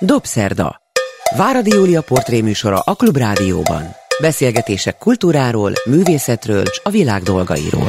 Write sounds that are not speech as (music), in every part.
Dobszerda. Váradi Júlia portréműsora a Klubrádióban. Beszélgetések kultúráról, művészetről és a világ dolgairól.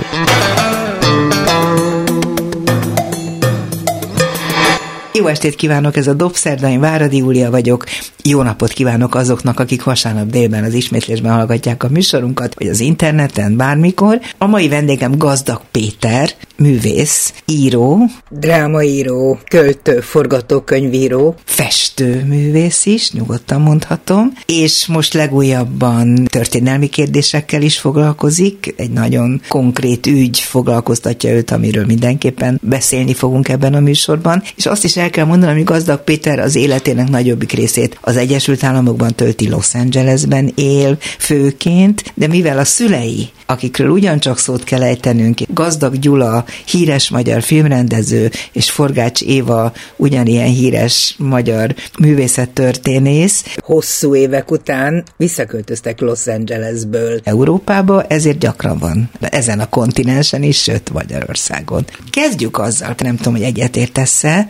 Jó estét kívánok, ez a Dobszerda, én Váradi Júlia vagyok. Jó napot kívánok azoknak, akik vasárnap délben az ismétlésben hallgatják a műsorunkat, vagy az interneten, bármikor. A mai vendégem Gazdag Péter, művész, író, drámaíró, költő, forgatókönyvíró, festőművész is, nyugodtan mondhatom, és most legújabban történelmi kérdésekkel is foglalkozik. Egy nagyon konkrét ügy foglalkoztatja őt, amiről mindenképpen beszélni fogunk ebben a műsorban. És azt is el kell mondanom, hogy Gazdag Péter az életének nagyobbik részét az Egyesült Államokban tölti Los Angelesben él főként, de mivel a szülei, akikről ugyancsak szót kell ejtenünk, Gazdag Gyula, híres magyar filmrendező, és Forgács Éva, ugyanilyen híres magyar művészettörténész, hosszú évek után visszaköltöztek Los Angelesből Európába, ezért gyakran van ezen a kontinensen is, sőt Magyarországon. Kezdjük azzal, nem tudom, hogy egyetértesz-e,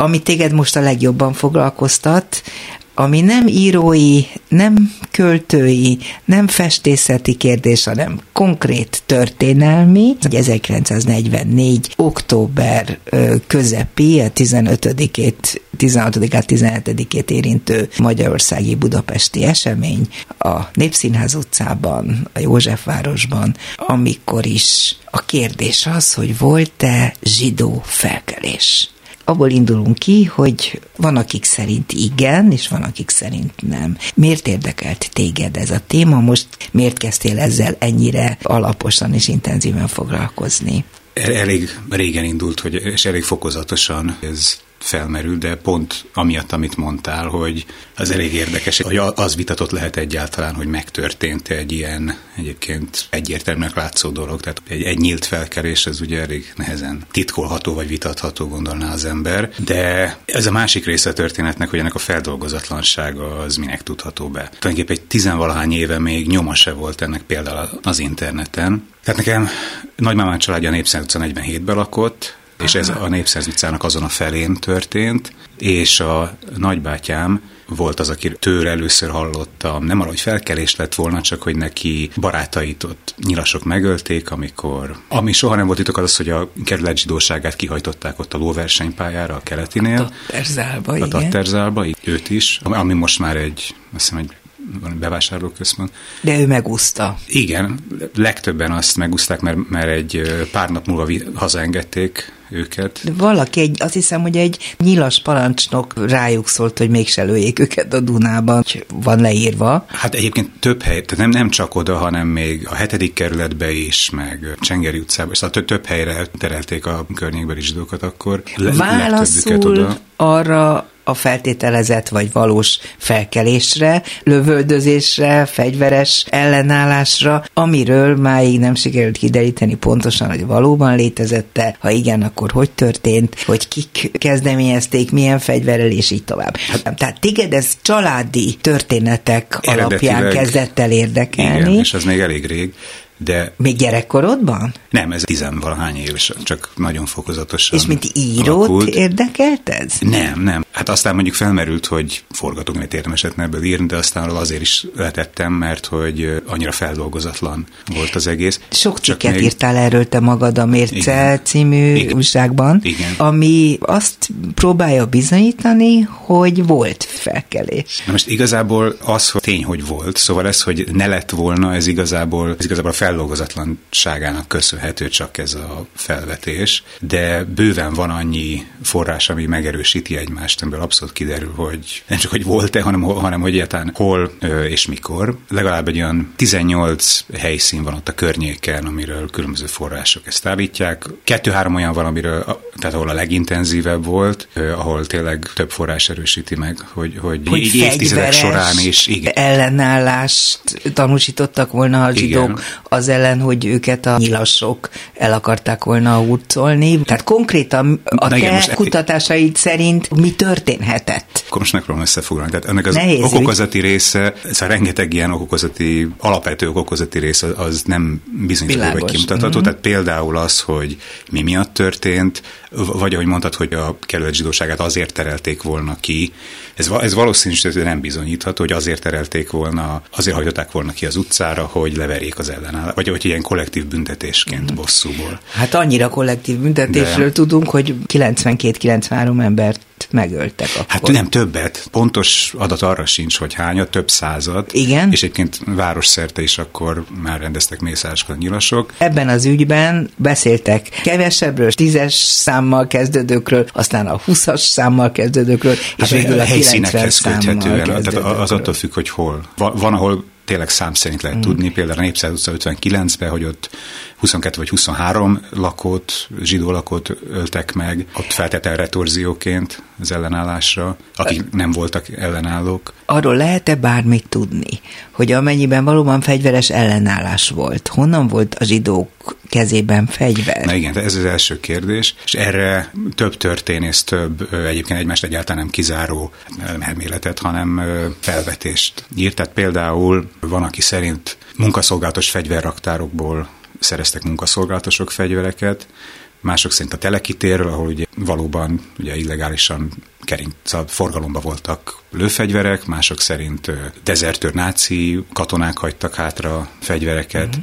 ami téged most a legjobban foglalkoztat, ami nem írói, nem költői, nem festészeti kérdés, hanem konkrét történelmi. 1944. október közepi, a 15-ét 16-át, 17-ét érintő Magyarországi Budapesti esemény a Népszínház utcában, a Józsefvárosban, amikor is a kérdés az, hogy volt-e zsidó felkelés abból indulunk ki, hogy van, akik szerint igen, és van, akik szerint nem. Miért érdekelt téged ez a téma? Most miért kezdtél ezzel ennyire alaposan és intenzíven foglalkozni? Elég régen indult, hogy, és elég fokozatosan ez felmerül, de pont amiatt, amit mondtál, hogy az elég érdekes, hogy az vitatott lehet egyáltalán, hogy megtörtént egy ilyen egyébként egyértelműnek látszó dolog, tehát egy, egy nyílt felkerés, ez ugye elég nehezen titkolható vagy vitatható gondolná az ember, de ez a másik része a történetnek, hogy ennek a feldolgozatlansága az minek tudható be. Tulajdonképpen egy tizenvalahány éve még nyoma se volt ennek például az interneten. Tehát nekem nagymamám családja Népszent 47-ben lakott, és ez a Népszerz utcának azon a felén történt, és a nagybátyám volt az, aki tőle először hallottam, nem arra, hogy felkelés lett volna, csak hogy neki barátait ott nyilasok megölték, amikor, ami soha nem volt titok, az, hogy a kerület zsidóságát kihajtották ott a lóversenypályára a keletinél. A Tatterzálba, A Tatterzálba, őt is, ami most már egy, azt hiszem, egy van bevásárlóközpont. De ő megúszta. Igen, legtöbben azt megúszták, mert, mert egy pár nap múlva hazaengedték őket. De valaki, egy, azt hiszem, hogy egy nyilas parancsnok rájuk szólt, hogy mégse lőjék őket a Dunában, van leírva. Hát egyébként több hely, tehát nem, nem csak oda, hanem még a hetedik kerületbe is, meg Csengeri utcába, szóval több helyre terelték a környékbeli zsidókat akkor. Le, Válaszul oda. arra a feltételezett vagy valós felkelésre, lövöldözésre, fegyveres ellenállásra, amiről máig nem sikerült kideríteni pontosan, hogy valóban létezette, ha igen, akkor hogy történt, hogy kik kezdeményezték, milyen fegyverrel, és így tovább. Hát, tehát téged ez családi történetek alapján kezdett el érdekelni. Igen, és ez még elég rég. De Még gyerekkorodban? Nem, ez tizenvalahány éves, csak nagyon fokozatosan És mint írót alakult. érdekelt ez? Nem, nem. Hát aztán mondjuk felmerült, hogy forgatókönyvet érdemes ebből írni, de aztán azért is letettem, mert hogy annyira feldolgozatlan volt az egész. Sok cikket még... írtál erről te magad a Mérce Igen. című Igen. újságban, Igen. ami azt próbálja bizonyítani, hogy volt felkelés. Na most igazából az, hogy tény, hogy volt, szóval ez, hogy ne lett volna, ez igazából, ez igazából a feldolgozatlanságának köszönhető csak ez a felvetés, de bőven van annyi forrás, ami megerősíti egymást, ebből abszolút kiderül, hogy nem csak, hogy volt-e, hanem, hanem hogy egyáltalán hol és mikor. Legalább egy olyan 18 helyszín van ott a környéken, amiről különböző források ezt állítják. Kettő-három olyan van, amiről, tehát ahol a legintenzívebb volt, ahol tényleg több forrás erősíti meg, hogy, hogy, hogy így évtizedek során is igen. ellenállást tanúsítottak volna a zsidók, igen az ellen, hogy őket a nyilasok el akarták volna hurcolni. Tehát konkrétan a igen, te most kutatásaid szerint mi történhetett? Akkor most megpróbálom összefoglalni. Tehát ennek az Nehéz okokozati ügy. része, szóval rengeteg ilyen okokozati, alapvető okokozati része az nem bizonyítható vagy kimutatható. Mm-hmm. Tehát például az, hogy mi miatt történt, vagy ahogy mondtad, hogy a kerület zsidóságát azért terelték volna ki. Ez, ez valószínűleg nem bizonyítható, hogy azért terelték volna, azért hajtották volna ki az utcára, hogy leverjék az ellenállat, vagy hogy ilyen kollektív büntetésként mm. bosszúból. Hát annyira kollektív büntetésről De... tudunk, hogy 92-93 embert megöltek akkor. Hát nem többet. Pontos adat arra sincs, hogy hányat, több század. Igen. És egyébként város szerte is akkor már rendeztek mészárokat nyilasok. Ebben az ügyben beszéltek kevesebbről, tízes számmal kezdődőkről, aztán a 20-as számmal kezdődőkről, és hát végül a 90 számmal köthetően. Tehát az attól függ, hogy hol. Van, ahol tényleg szám szerint lehet mm. tudni, például a Népszáz utca 59-ben, hogy ott 22 vagy 23 lakót, zsidó lakót öltek meg, ott feltétlen retorzióként az ellenállásra, akik nem voltak ellenállók. Arról lehet-e bármit tudni, hogy amennyiben valóban fegyveres ellenállás volt, honnan volt a zsidók kezében fegyver? Na igen, ez az első kérdés, és erre több történész, több egyébként egymást egyáltalán nem kizáró nem elméletet, hanem felvetést írt. Tehát például van, aki szerint munkaszolgálatos fegyverraktárokból szereztek munkaszolgálatosok fegyvereket, mások szerint a telekitérről, ahol ugye valóban ugye illegálisan kering, szóval forgalomba voltak lőfegyverek, mások szerint dezertőr náci katonák hagytak hátra fegyvereket. Mm-hmm.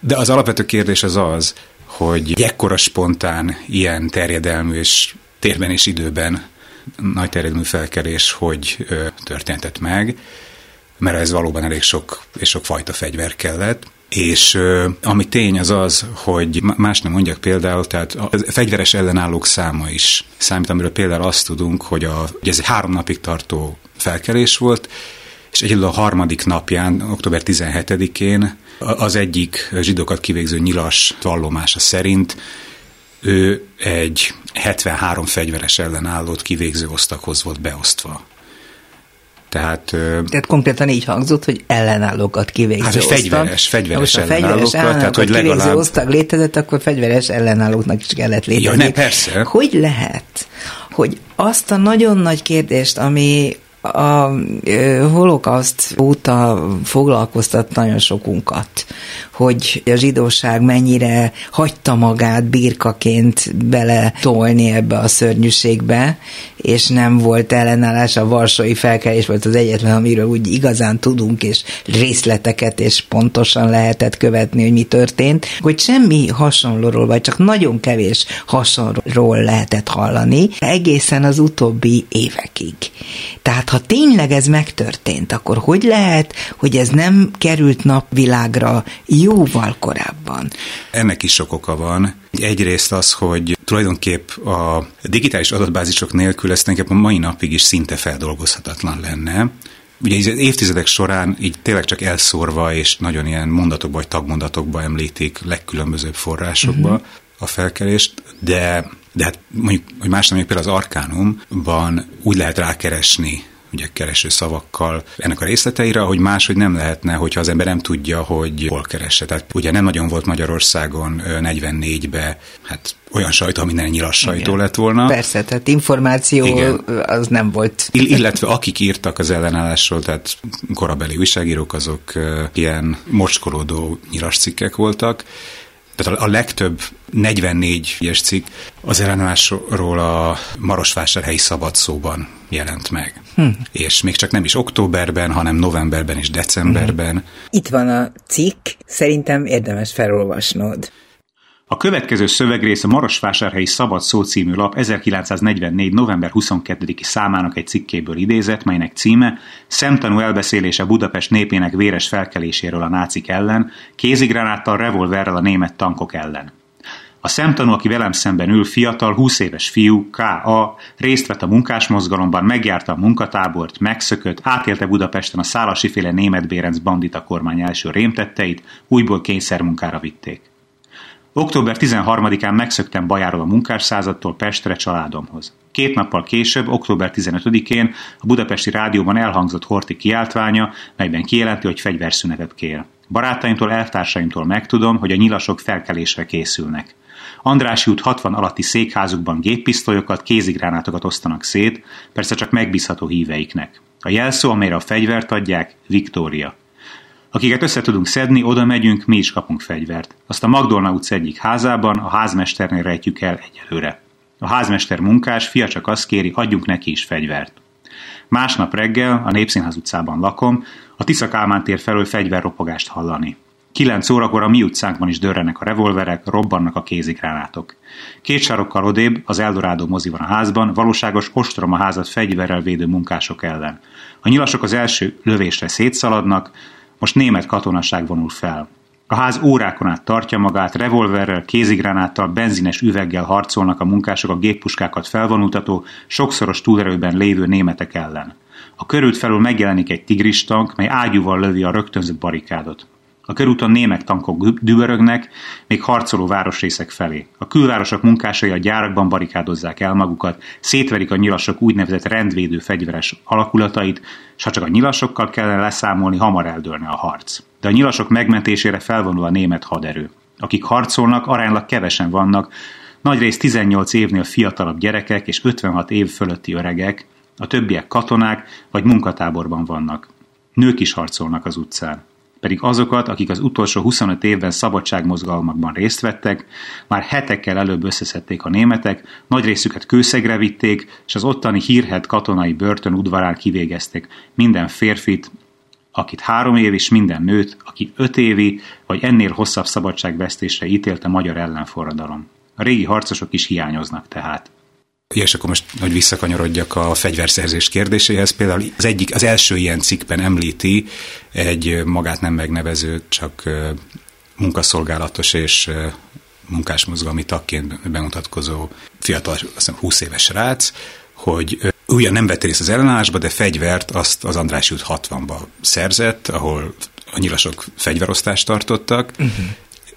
De az alapvető kérdés az az, hogy ekkora spontán, ilyen terjedelmű és térben és időben nagy terjedelmű felkerés, hogy ö, történtett meg, mert ez valóban elég sok és sok fajta fegyver kellett. És ami tény az az, hogy más nem mondjak például, tehát a fegyveres ellenállók száma is számít, amiről például azt tudunk, hogy, a, hogy ez egy három napig tartó felkelés volt, és egyedül a harmadik napján, október 17-én az egyik zsidókat kivégző nyilas vallomása szerint ő egy 73 fegyveres ellenállót kivégző osztakhoz volt beosztva. Tehát, tehát konkrétan így hangzott, hogy ellenállókat kivégző hát, osztag. fegyveres, fegyveres Most ellenállókat. Fegyveres tehát, hogy legalább... osztag létezett, akkor fegyveres ellenállóknak is kellett létezni. Ja, ne, persze. Hogy lehet, hogy azt a nagyon nagy kérdést, ami a holokauszt óta foglalkoztat nagyon sokunkat, hogy a zsidóság mennyire hagyta magát birkaként bele tolni ebbe a szörnyűségbe, és nem volt ellenállás, a varsói felkelés volt az egyetlen, amiről úgy igazán tudunk, és részleteket, és pontosan lehetett követni, hogy mi történt, hogy semmi hasonlóról, vagy csak nagyon kevés hasonlóról lehetett hallani, egészen az utóbbi évekig. Tehát ha tényleg ez megtörtént, akkor hogy lehet, hogy ez nem került napvilágra jóval korábban? Ennek is sok oka van. Egyrészt az, hogy tulajdonképp a digitális adatbázisok nélkül ez a mai napig is szinte feldolgozhatatlan lenne. Ugye évtizedek során így tényleg csak elszórva és nagyon ilyen mondatokba vagy tagmondatokba említik legkülönbözőbb forrásokba uh-huh. a felkelést, de de hát mondjuk, hogy más nem, például az Arkánumban úgy lehet rákeresni ugye kereső szavakkal ennek a részleteire, hogy máshogy nem lehetne, hogyha az ember nem tudja, hogy hol keresse. Tehát ugye nem nagyon volt Magyarországon 44-be, hát olyan sajtó, ami nem nyilas sajtó Igen. lett volna. Persze, tehát információ Igen. az nem volt. Ill- illetve akik írtak az ellenállásról, tehát korabeli újságírók, azok ilyen mocskolódó nyilas cikkek voltak, tehát a legtöbb 44 ilyes cikk az ellenállásról a Marosvásárhelyi szabadszóban jelent meg. Hm. És még csak nem is októberben, hanem novemberben és decemberben. Hm. Itt van a cikk, szerintem érdemes felolvasnod. A következő szövegrész a Marosvásárhelyi Szabad Szó című lap 1944. november 22-i számának egy cikkéből idézett, melynek címe Szemtanú elbeszélése Budapest népének véres felkeléséről a nácik ellen, kézigránáttal, revolverrel a német tankok ellen. A szemtanú, aki velem szemben ül, fiatal, 20 éves fiú, K.A. részt vett a munkásmozgalomban, megjárta a munkatábort, megszökött, átélte Budapesten a szálasiféle német Bérenc bandita kormány első rémtetteit, újból kényszermunkára vitték. Október 13-án megszöktem Bajáról a munkásszázadtól Pestre családomhoz. Két nappal később, október 15-én a budapesti rádióban elhangzott Horti kiáltványa, melyben kijelenti, hogy fegyverszünetet kér. Barátaimtól, elvtársaimtól megtudom, hogy a nyilasok felkelésre készülnek. Andrási út 60 alatti székházukban géppisztolyokat, kézigránátokat osztanak szét, persze csak megbízható híveiknek. A jelszó, amelyre a fegyvert adják, Viktória. Akiket össze tudunk szedni, oda megyünk, mi is kapunk fegyvert. Azt a Magdolna utca egyik házában, a házmesternél rejtjük el egyelőre. A házmester munkás, fia csak azt kéri, adjunk neki is fegyvert. Másnap reggel, a Népszínház utcában lakom, a Tisza Kálmán tér felől fegyverropogást hallani. Kilenc órakor a mi utcánkban is dörrenek a revolverek, robbannak a kézikránátok. Két sarokkal odébb, az Eldorado mozi van a házban, valóságos ostrom a házat fegyverrel védő munkások ellen. A nyilasok az első lövésre szétszaladnak, most német katonaság vonul fel. A ház órákon át tartja magát, revolverrel, kézigránáttal, benzines üveggel harcolnak a munkások a géppuskákat felvonultató, sokszoros túlerőben lévő németek ellen. A körült felül megjelenik egy tigristank, mely ágyúval lövi a rögtönzött barikádot. A körúton német tankok dübörögnek, még harcoló városrészek felé. A külvárosok munkásai a gyárakban barikádozzák el magukat, szétverik a nyilasok úgynevezett rendvédő fegyveres alakulatait, és ha csak a nyilasokkal kellene leszámolni, hamar eldőlne a harc. De a nyilasok megmentésére felvonul a német haderő. Akik harcolnak, aránylag kevesen vannak, nagyrészt 18 évnél fiatalabb gyerekek és 56 év fölötti öregek, a többiek katonák vagy munkatáborban vannak. Nők is harcolnak az utcán pedig azokat, akik az utolsó 25 évben szabadságmozgalmakban részt vettek, már hetekkel előbb összeszedték a németek, nagy részüket kőszegre vitték, és az ottani hírhet katonai börtön udvarán kivégezték minden férfit, akit három év és minden nőt, aki öt évi vagy ennél hosszabb szabadságvesztésre ítélte magyar ellenforradalom. A régi harcosok is hiányoznak tehát. És akkor most, hogy visszakanyarodjak a fegyverszerzés kérdéséhez, például az egyik, az első ilyen cikkben említi egy magát nem megnevező, csak munkaszolgálatos és munkásmozgalmi tagként bemutatkozó fiatal, azt hiszem 20 éves rác, hogy ugyan nem vett részt az ellenállásba, de fegyvert azt az András út 60-ba szerzett, ahol a nyilasok fegyverosztást tartottak, uh-huh.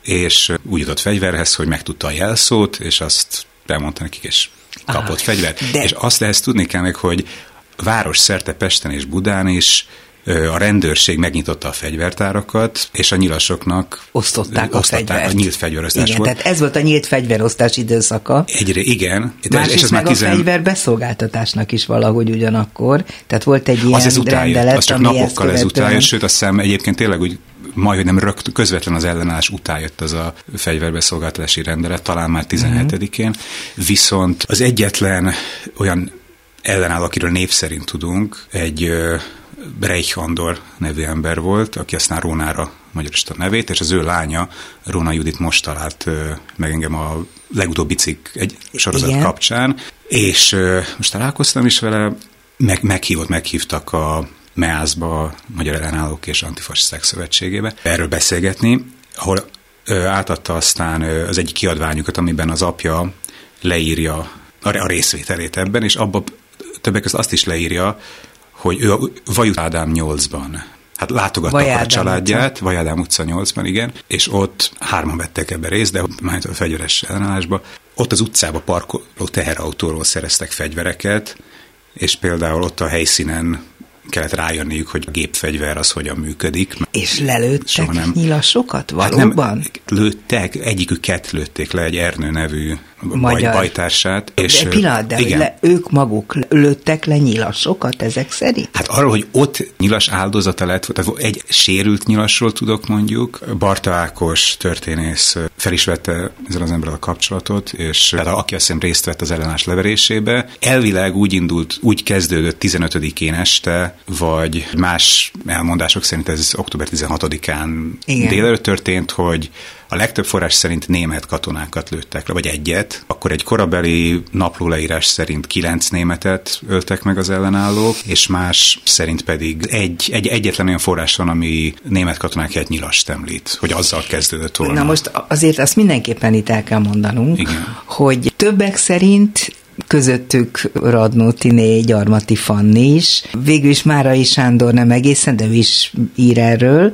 és úgy jutott fegyverhez, hogy megtudta a jelszót, és azt elmondta nekik, és kapott Aha, fegyvert. De... És azt ehhez tudni kell meg, hogy város szerte Pesten és Budán is a rendőrség megnyitotta a fegyvertárakat, és a nyilasoknak osztották, a fegyvert. A nyílt fegyverosztás igen, volt. tehát ez volt a nyílt fegyverosztás időszaka. Egyre, igen. Másrészt és ez meg már tizen... a fegyver beszolgáltatásnak is valahogy ugyanakkor. Tehát volt egy ilyen az ez rendelet, az csak napokkal ezután jött, sőt azt hiszem egyébként tényleg úgy majd, hogy nem rögt, közvetlen az ellenállás után jött az a fegyverbeszolgáltatási rendelet, talán már 17-én. Mm-hmm. Viszont az egyetlen olyan ellenáll, akiről név szerint tudunk, egy Breich Andor nevű ember volt, aki aztán Rónára magyarista nevét, és az ő lánya, Róna Judit most talált meg engem a legutóbbi cikk egy sorozat Igen. kapcsán, és most találkoztam is vele, meg, meghívott, meghívtak a MEASZ-ba, a Magyar Ellenállók és Antifasiszták Szövetségébe erről beszélgetni, ahol átadta aztán az egyik kiadványukat, amiben az apja leírja a részvételét ebben, és abban többek között azt is leírja, hogy ő a Vajut Ádám 8-ban Hát látogatta a családját, utca. Vajádám utca 8-ban, igen, és ott hárman vettek ebbe részt, de majd a fegyveres ellenállásba. Ott az utcába parkoló teherautóról szereztek fegyvereket, és például ott a helyszínen kellett rájönniük, hogy a gépfegyver az hogyan működik. És lelőttek nem... nyilasokat valóban? Hát nem, lőttek, egyiküket lőtték le egy Ernő nevű Magyar. bajtársát. És, de pillanat, de igen. Le, ők maguk lőttek le nyilasokat ezek szerint? Hát arról, hogy ott nyilas áldozata lett, tehát egy sérült nyilasról tudok mondjuk. Barta Ákos történész fel is vette ezzel az emberrel a kapcsolatot, és tehát aki azt hiszem részt vett az ellenállás leverésébe. Elvileg úgy indult, úgy kezdődött 15-én este, vagy más elmondások szerint ez október 16-án délelőtt történt, hogy a legtöbb forrás szerint német katonákat lőttek le, vagy egyet. Akkor egy korabeli naplóleírás szerint kilenc németet öltek meg az ellenállók, és más szerint pedig egy, egy egyetlen olyan forrás van, ami német katonák egy nyilast említ, hogy azzal kezdődött volna. Na most azért azt mindenképpen itt el kell mondanunk, Igen. hogy többek szerint közöttük Radnóti Gyarmati Fanni is. Végül is Márai Sándor nem egészen, de ő is ír erről,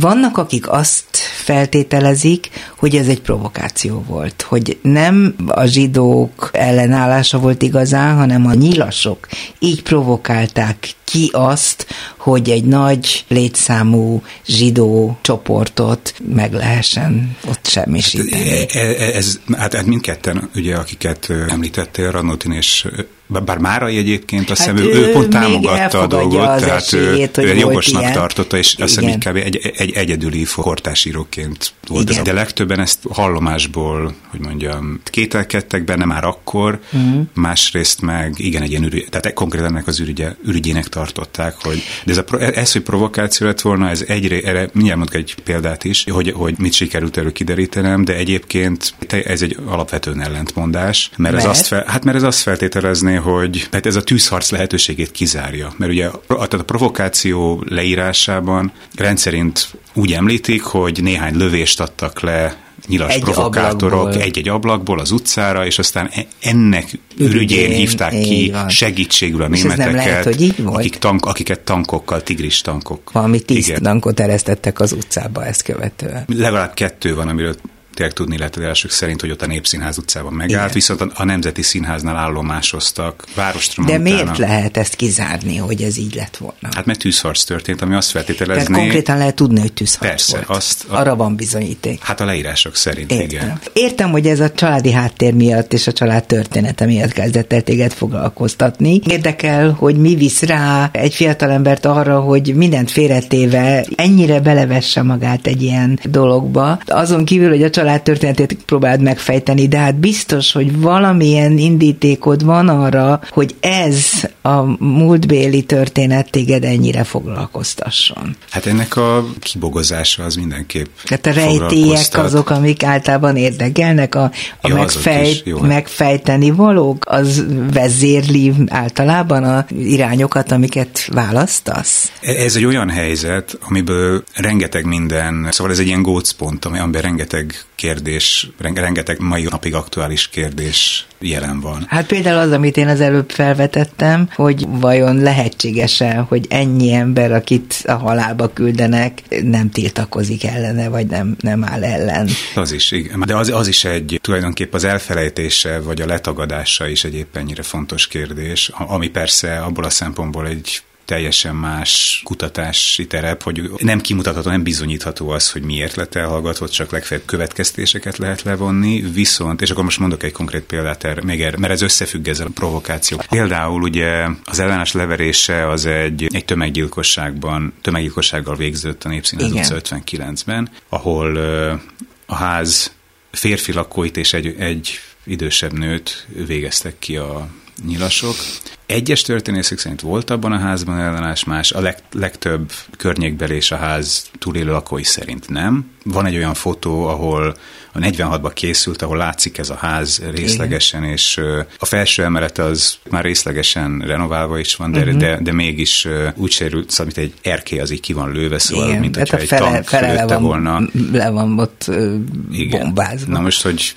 Vannak, akik azt feltételezik, hogy ez egy provokáció volt, hogy nem a zsidók ellenállása volt igazán, hanem a nyilasok így provokálták ki azt, hogy egy nagy létszámú zsidó csoportot meg lehessen ott semmisíteni. Hát, ez, ez, hát, hát mindketten, ugye, akiket említettél, Ranutin és bár Márai egyébként azt hát hiszem, ő, ő pont támogatta a dolgot, tehát esélyét, ő jogosnak ilyen. tartotta, és azt hiszem inkább egy, egy egyedüli kortásíróként volt Igen. ez. De legtöbben ezt hallomásból, hogy mondjam, kételkedtek benne már akkor, uh-huh. másrészt meg igen, egy ilyen ürügy, tehát konkrétan ennek az ürügye, ürügyének tartották, hogy de ez, a, ez, hogy provokáció lett volna, ez egyre, erre mindjárt mondok egy példát is, hogy, hogy mit sikerült erről kiderítenem, de egyébként ez egy alapvetően ellentmondás, mert, mert? ez azt fel, hát mert ez azt feltételezné, hogy tehát ez a tűzharc lehetőségét kizárja, mert ugye a, tehát a provokáció leírásában rendszerint úgy említik, hogy néhány lövést adtak le nyilas egy provokátorok egy-egy ablakból az utcára, és aztán e- ennek ürügyén hívták ki van. segítségül a németeket, lehet, hogy így volt? Akik tank, akiket tankokkal, tigris tankok. Valami tíz Igen. tankot eresztettek az utcába ezt követően. Legalább kettő van, amiről tényleg tudni lehet az elsők szerint, hogy ott a Népszínház utcában megállt, Igen. viszont a Nemzeti Színháznál állomásoztak várostra De miért lehet ezt kizárni, hogy ez így lett volna? Hát mert tűzharc történt, ami azt feltételezné... Tehát konkrétan lehet tudni, hogy tűzharc Persze, volt. Azt, a, Arra van bizonyíték. Hát a leírások szerint, Értem. igen. Értem, hogy ez a családi háttér miatt és a család története miatt kezdett el téged foglalkoztatni. Érdekel, hogy mi visz rá egy fiatalembert arra, hogy mindent félretéve ennyire belevesse magát egy ilyen dologba. Azon kívül, hogy a család család történetét próbáld megfejteni, de hát biztos, hogy valamilyen indítékod van arra, hogy ez a múltbéli történet téged ennyire foglalkoztasson. Hát ennek a kibogozása az mindenképp Tehát a rejtélyek azok, amik általában érdekelnek, a, a ja, megfejt, is, megfejteni valók, az vezérli általában a irányokat, amiket választasz? Ez egy olyan helyzet, amiből rengeteg minden, szóval ez egy ilyen gócpont, amiben rengeteg kérdés, rengeteg mai napig aktuális kérdés jelen van. Hát például az, amit én az előbb felvetettem, hogy vajon lehetséges-e, hogy ennyi ember, akit a halálba küldenek, nem tiltakozik ellene, vagy nem, nem áll ellen. Az is, igen. De az, az is egy tulajdonképp az elfelejtése, vagy a letagadása is egy éppen ennyire fontos kérdés, ami persze abból a szempontból egy teljesen más kutatási terep, hogy nem kimutatható, nem bizonyítható az, hogy miért lett elhallgatott, csak legfeljebb következtéseket lehet levonni, viszont, és akkor most mondok egy konkrét példát erre, még erre, mert ez összefügg ezzel a provokáció. Például ugye az ellenes leverése az egy, egy tömeggyilkosságban, tömeggyilkossággal végződött a Népszínház utca 59-ben, ahol a ház férfi lakóit és egy, egy idősebb nőt végeztek ki a nyilasok. Egyes történészek szerint volt abban a házban ellenállás, más a leg, legtöbb környékbelés a ház túlélő lakói szerint nem. Van egy olyan fotó, ahol a 46-ban készült, ahol látszik ez a ház részlegesen, Igen. és a felső emelet az már részlegesen renoválva is van, de, uh-huh. de, de mégis úgy sérült, szóval mint egy erkély az így ki van lőve, szóval Igen, mint hogyha egy fele, tank fele le van, volna. Le van ott Igen. bombázva. Na most, hogy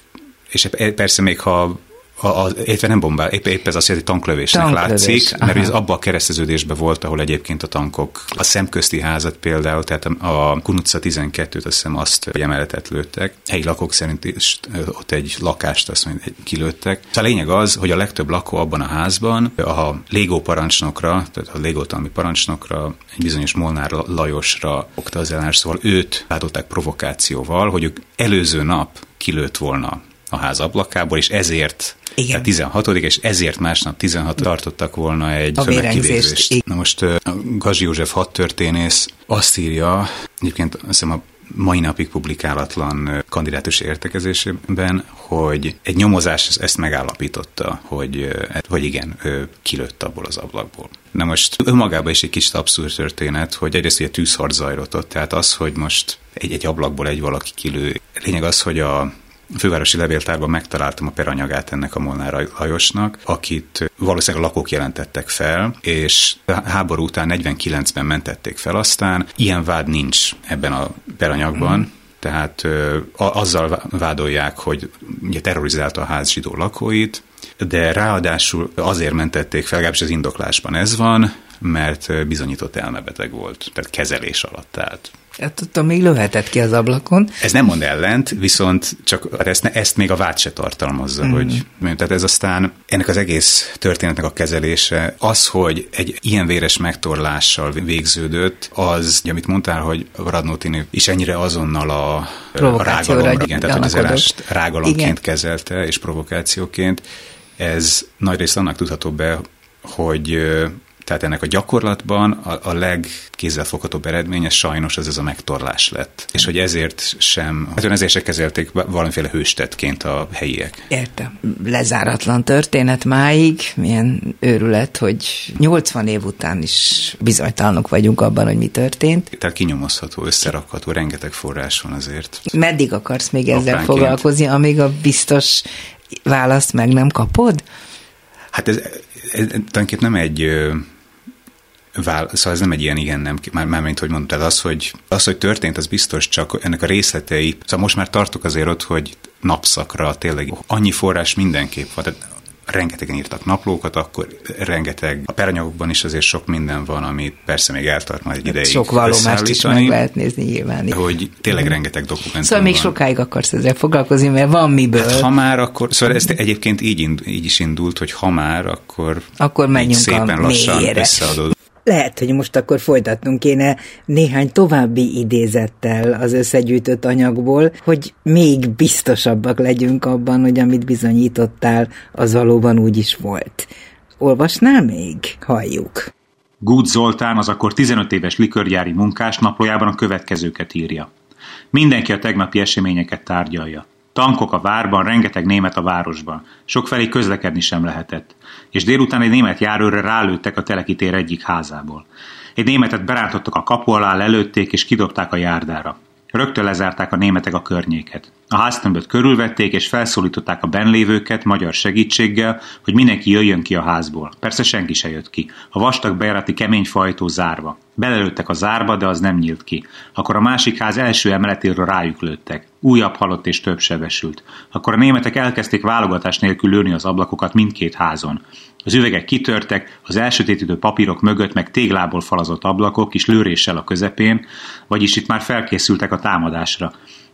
és persze még ha a, a, nem bombál, épp, épp ez azt jelenti, hogy tanklövésnek Tanklövés. látszik, mert ez abban a kereszteződésben volt, ahol egyébként a tankok, a szemközti házat például, tehát a, a Kunutca 12-t azt hiszem azt emeletet lőttek. Helyi lakók szerint is ott egy lakást azt mondja, kilőttek. Szóval a lényeg az, hogy a legtöbb lakó abban a házban a légó parancsnokra, tehát a légótalmi parancsnokra, egy bizonyos Molnár Lajosra okta az ellenes, szóval őt látották provokációval, hogy ők előző nap kilőtt volna a ház ablakából, és ezért igen. 16 és ezért másnap 16 tartottak volna egy tömegkivégzést. Na most Gazsi József hadtörténész azt írja, egyébként azt hiszem a mai napig publikálatlan kandidátus értekezésében, hogy egy nyomozás ezt megállapította, hogy, hogy igen, ő kilőtt abból az ablakból. Na most önmagában is egy kicsit abszurd történet, hogy egyrészt ugye tűzharc zajlott tehát az, hogy most egy, egy ablakból egy valaki kilő. Lényeg az, hogy a a fővárosi levéltárban megtaláltam a peranyagát ennek a Molnár Lajosnak, akit valószínűleg a lakók jelentettek fel, és a háború után 49-ben mentették fel aztán. Ilyen vád nincs ebben a peranyagban. Tehát ö, azzal vádolják, hogy ugye terrorizálta a ház zsidó lakóit, de ráadásul azért mentették fel, legalábbis az indoklásban ez van, mert bizonyított elmebeteg volt, tehát kezelés alatt állt. Hát ott még löhetett ki az ablakon. Ez nem mond ellent, viszont csak ezt, ezt még a vád se tartalmazza, mm. hogy tehát ez aztán ennek az egész történetnek a kezelése, az, hogy egy ilyen véres megtorlással végződött, az, amit mondtál, hogy Radnóti is ennyire azonnal a, a rágalomra, igen, tehát hogy az elást rágalomként igen. kezelte, és provokációként, ez nagyrészt annak tudható be, hogy tehát ennek a gyakorlatban a, a legkézzelfoghatóbb eredménye sajnos az ez a megtorlás lett. És hogy ezért sem, hát ezért se kezelték valamiféle hőstetként a helyiek. Értem. Lezáratlan történet máig, milyen őrület, hogy 80 év után is bizonytalanok vagyunk abban, hogy mi történt. Tehát kinyomozható, összerakható, rengeteg forrás van azért. Meddig akarsz még ezzel Apránként. foglalkozni, amíg a biztos választ meg nem kapod? Hát ez, ez, ez tulajdonképpen nem egy Vál, szóval ez nem egy ilyen igen, nem, már, már mint hogy mondtad, az hogy, az, hogy történt, az biztos, csak ennek a részletei, szóval most már tartok azért ott, hogy napszakra tényleg annyi forrás mindenképp van, tehát rengetegen írtak naplókat, akkor rengeteg, a peranyagokban is azért sok minden van, ami persze még eltart majd egy ideig. Sok vallomást is meg lehet nézni nyilván. Hogy tényleg mm. rengeteg dokumentum Szóval még van. sokáig akarsz ezzel foglalkozni, mert van miből. Hát, ha már akkor, szóval ez egyébként így, így is indult, hogy ha már, akkor, akkor menjünk szépen lassan mélyére. összeadod. Lehet, hogy most akkor folytatnunk kéne néhány további idézettel az összegyűjtött anyagból, hogy még biztosabbak legyünk abban, hogy amit bizonyítottál, az valóban úgy is volt. Olvasnál még? Halljuk. Gút Zoltán az akkor 15 éves likörgyári munkás naplójában a következőket írja. Mindenki a tegnapi eseményeket tárgyalja. Tankok a várban, rengeteg német a városban. Sokfelé közlekedni sem lehetett. És délután egy német járőrre rálőttek a telekitér egyik házából. Egy németet berántottak a kapu alá, lelőtték és kidobták a járdára. Rögtön lezárták a németek a környéket. A háztömböt körülvették, és felszólították a benlévőket magyar segítséggel, hogy mindenki jöjjön ki a házból. Persze senki se jött ki. A vastag bejárati kemény fajtó zárva. Belelőttek a zárba, de az nem nyílt ki. Akkor a másik ház első emeletéről rájuk lőttek. Újabb halott és több sebesült. Akkor a németek elkezdték válogatás nélkül lőni az ablakokat mindkét házon. Az üvegek kitörtek, az elsötétítő papírok mögött meg téglából falazott ablakok és lőréssel a közepén, vagyis itt már felkészültek a támadásra.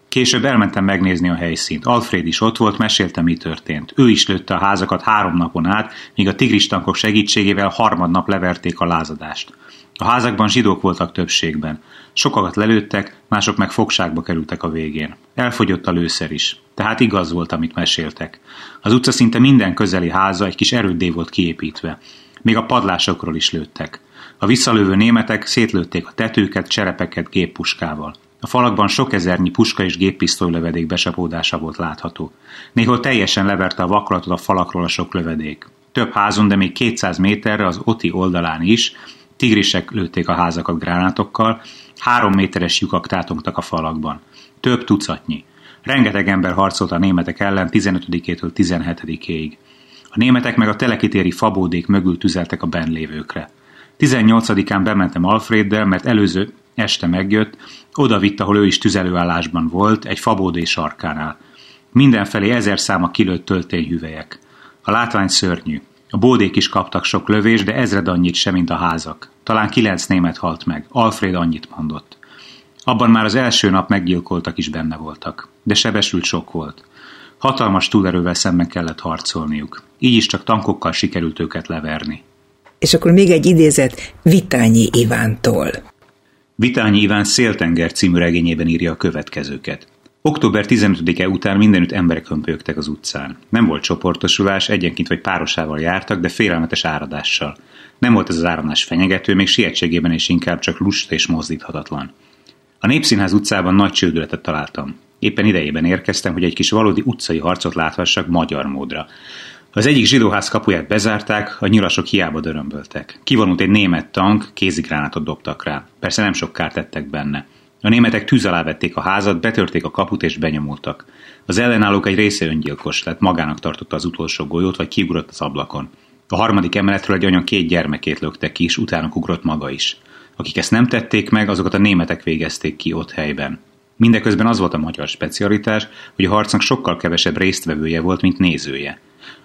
Később elmentem megnézni a helyszínt. Alfred is ott volt, mesélte, mi történt. Ő is lőtte a házakat három napon át, míg a tigristankok segítségével harmadnap leverték a lázadást. A házakban zsidók voltak többségben. Sokakat lelőttek, mások meg fogságba kerültek a végén. Elfogyott a lőszer is. Tehát igaz volt, amit meséltek. Az utca szinte minden közeli háza egy kis erődé volt kiépítve. Még a padlásokról is lőttek. A visszalövő németek szétlőtték a tetőket, cserepeket géppuskával. A falakban sok ezernyi puska és géppisztoly lövedék besapódása volt látható. Néhol teljesen leverte a vaklatot a falakról a sok lövedék. Több házon, de még 200 méterre az Oti oldalán is tigrisek lőtték a házakat gránátokkal, három méteres lyukak tátongtak a falakban. Több tucatnyi. Rengeteg ember harcolt a németek ellen 15-től 17-ig. A németek meg a telekitéri fabódék mögül tüzeltek a benlévőkre. 18-án bementem Alfreddel, mert előző este megjött, oda vitt, ahol ő is tüzelőállásban volt, egy fabódé sarkánál. Mindenfelé ezer száma kilőtt töltényhüvelyek. A látvány szörnyű. A bódék is kaptak sok lövés, de ezred annyit sem, mint a házak. Talán kilenc német halt meg. Alfred annyit mondott. Abban már az első nap meggyilkoltak is benne voltak. De sebesült sok volt. Hatalmas túlerővel szemben kellett harcolniuk. Így is csak tankokkal sikerült őket leverni. És akkor még egy idézet Vitányi Ivántól. Vitányi Iván Széltenger című regényében írja a következőket. Október 15-e után mindenütt emberek hömpölyögtek az utcán. Nem volt csoportosulás, egyenként vagy párosával jártak, de félelmetes áradással. Nem volt ez az áramlás fenyegető, még sietségében is inkább csak lusta és mozdíthatatlan. A Népszínház utcában nagy csődületet találtam. Éppen idejében érkeztem, hogy egy kis valódi utcai harcot láthassak magyar módra. Az egyik zsidóház kapuját bezárták, a nyilasok hiába dörömböltek. Kivonult egy német tank, kézigránátot dobtak rá. Persze nem sok kárt tettek benne. A németek tűz alá vették a házat, betörték a kaput és benyomultak. Az ellenállók egy része öngyilkos lett, magának tartotta az utolsó golyót, vagy kiugrott az ablakon. A harmadik emeletről egy anya két gyermekét lökte ki, és utána ugrott maga is. Akik ezt nem tették meg, azokat a németek végezték ki ott helyben. Mindeközben az volt a magyar specialitás, hogy a harcnak sokkal kevesebb résztvevője volt, mint nézője.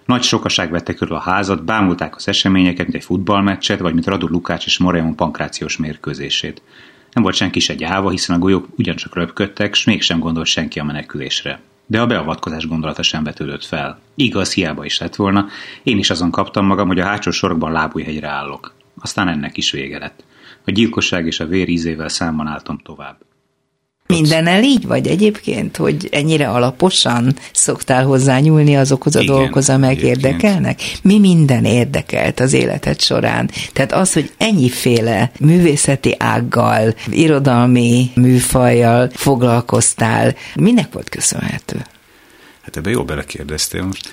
Nagy sokaság vette körül a házat, bámulták az eseményeket, mint egy futballmeccset, vagy mint Radu Lukács és Moreon pankrációs mérkőzését. Nem volt senki se gyáva, hiszen a golyók ugyancsak röpködtek, s mégsem gondolt senki a menekülésre. De a beavatkozás gondolata sem vetődött fel. Igaz, hiába is lett volna, én is azon kaptam magam, hogy a hátsó sorokban lábújhegyre állok. Aztán ennek is vége lett. A gyilkosság és a vér ízével számban álltam tovább. Mindennel így vagy egyébként, hogy ennyire alaposan szoktál hozzányúlni azokhoz a Igen, dolgokhoz, amelyek egyébként. érdekelnek? Mi minden érdekelt az életed során? Tehát az, hogy ennyiféle művészeti ággal, irodalmi műfajjal foglalkoztál, minek volt köszönhető? Hát ebbe jó belekérdeztél most.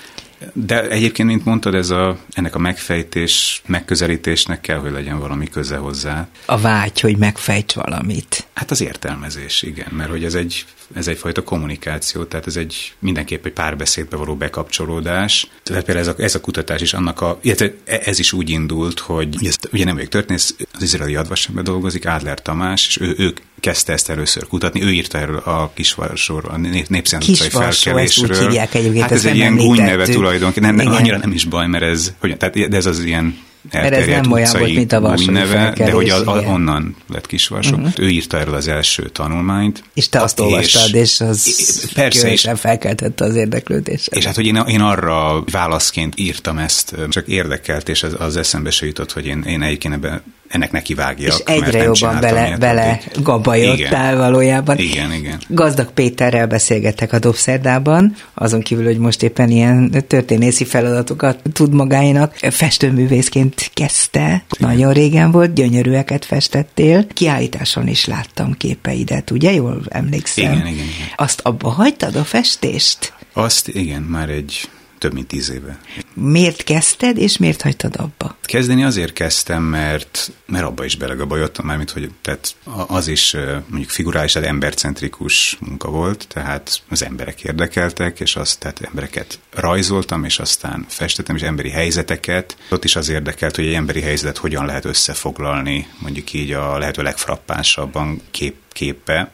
De egyébként, mint mondtad, ez a, ennek a megfejtés, megközelítésnek kell, hogy legyen valami köze hozzá. A vágy, hogy megfejts valamit. Hát az értelmezés, igen, mert hogy ez egy, ez egyfajta kommunikáció, tehát ez egy mindenképp egy párbeszédbe való bekapcsolódás. Tehát például ez a, ez a kutatás is annak a, illetve ez is úgy indult, hogy ez, ugye nem vagyok történész, az izraeli advasemben dolgozik, Adler Tamás, és ő, ő kezdte ezt először kutatni, ő írta erről a Kisvarsóról, a Nép- Népszent utcai Kisvarsó, ezt úgy felkelésről. hívják egyébként, Hát ez egy ilyen gúnyneve tulajdonképpen, nem, nem, annyira nem is baj, mert ez, hogy, tehát, de ez az ilyen Mert ez nem olyan volt, mint a Varsói gúnyneve, de hogy a, a, onnan lett Kisvarsó. Uh-huh. Ő írta erről az első tanulmányt. És te azt és, olvastad, és az Persze, és, felkeltette az érdeklődést. és hát, hogy én, én arra válaszként írtam ezt, csak érdekelt, és az, az eszembe se jutott, hogy én, én egyébként ebbe, ennek nekivágjak. és egyre jobban bele, bele addig. gabajodtál Igen. valójában. Igen, igen. Gazdag Péterrel beszélgettek a Dobszerdában, azon kívül, hogy most éppen ilyen történészi feladatokat tud magáénak. Festőművészként kezdte, nagyon régen volt, gyönyörűeket festettél. Kiállításon is láttam képeidet, ugye? Jól emlékszem. Igen, igen, igen. Azt abba hagytad a festést? Azt igen, már egy több mint tíz éve. Miért kezdted, és miért hagytad abba? Kezdeni azért kezdtem, mert, mert abba is belegabajodtam, mármint, hogy tehát az is mondjuk figurális, tehát embercentrikus munka volt, tehát az emberek érdekeltek, és azt, tehát embereket rajzoltam, és aztán festettem, és emberi helyzeteket. Ott is az érdekelt, hogy egy emberi helyzetet hogyan lehet összefoglalni, mondjuk így a lehető legfrappánsabban kép, képbe.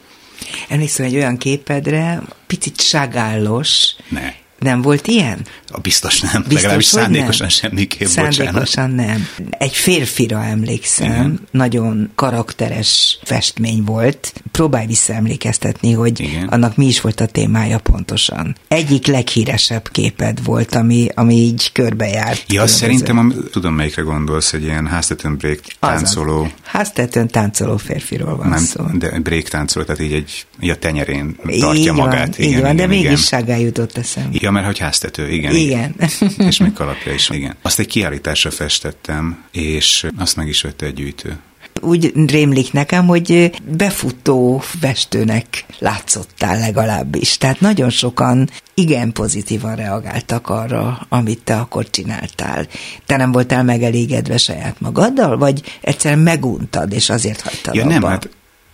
Emlékszem egy olyan képedre, picit ságállos, Ne. Nem volt ilyen? A biztos nem, Biztos, legalábbis szándékosan nem? semmiképp, bocsánat. Szándékosan nem. Egy férfira emlékszem, Igen. nagyon karakteres festmény volt. Próbálj visszaemlékeztetni, hogy Igen. annak mi is volt a témája pontosan. Egyik leghíresebb képed volt, ami, ami így körbejárt. Ja, különböző- szerintem, am- tudom melyikre gondolsz, egy ilyen háztetőn break Azaz. táncoló, Háztetőn táncoló férfiról van nem, szó. de break táncoló, tehát így egy, így a tenyerén tartja így magát. Van, így van, de mégis ságá jutott eszembe. Ja, mert hogy háztető, igen. Igen. (laughs) és még kalapja is, igen. Azt egy kiállításra festettem, és azt meg is vette egy gyűjtő. úgy rémlik nekem, hogy befutó festőnek látszottál legalábbis. Tehát nagyon sokan igen pozitívan reagáltak arra, amit te akkor csináltál. Te nem voltál megelégedve saját magaddal, vagy egyszerűen meguntad, és azért hagytad Ja, abba? nem, hát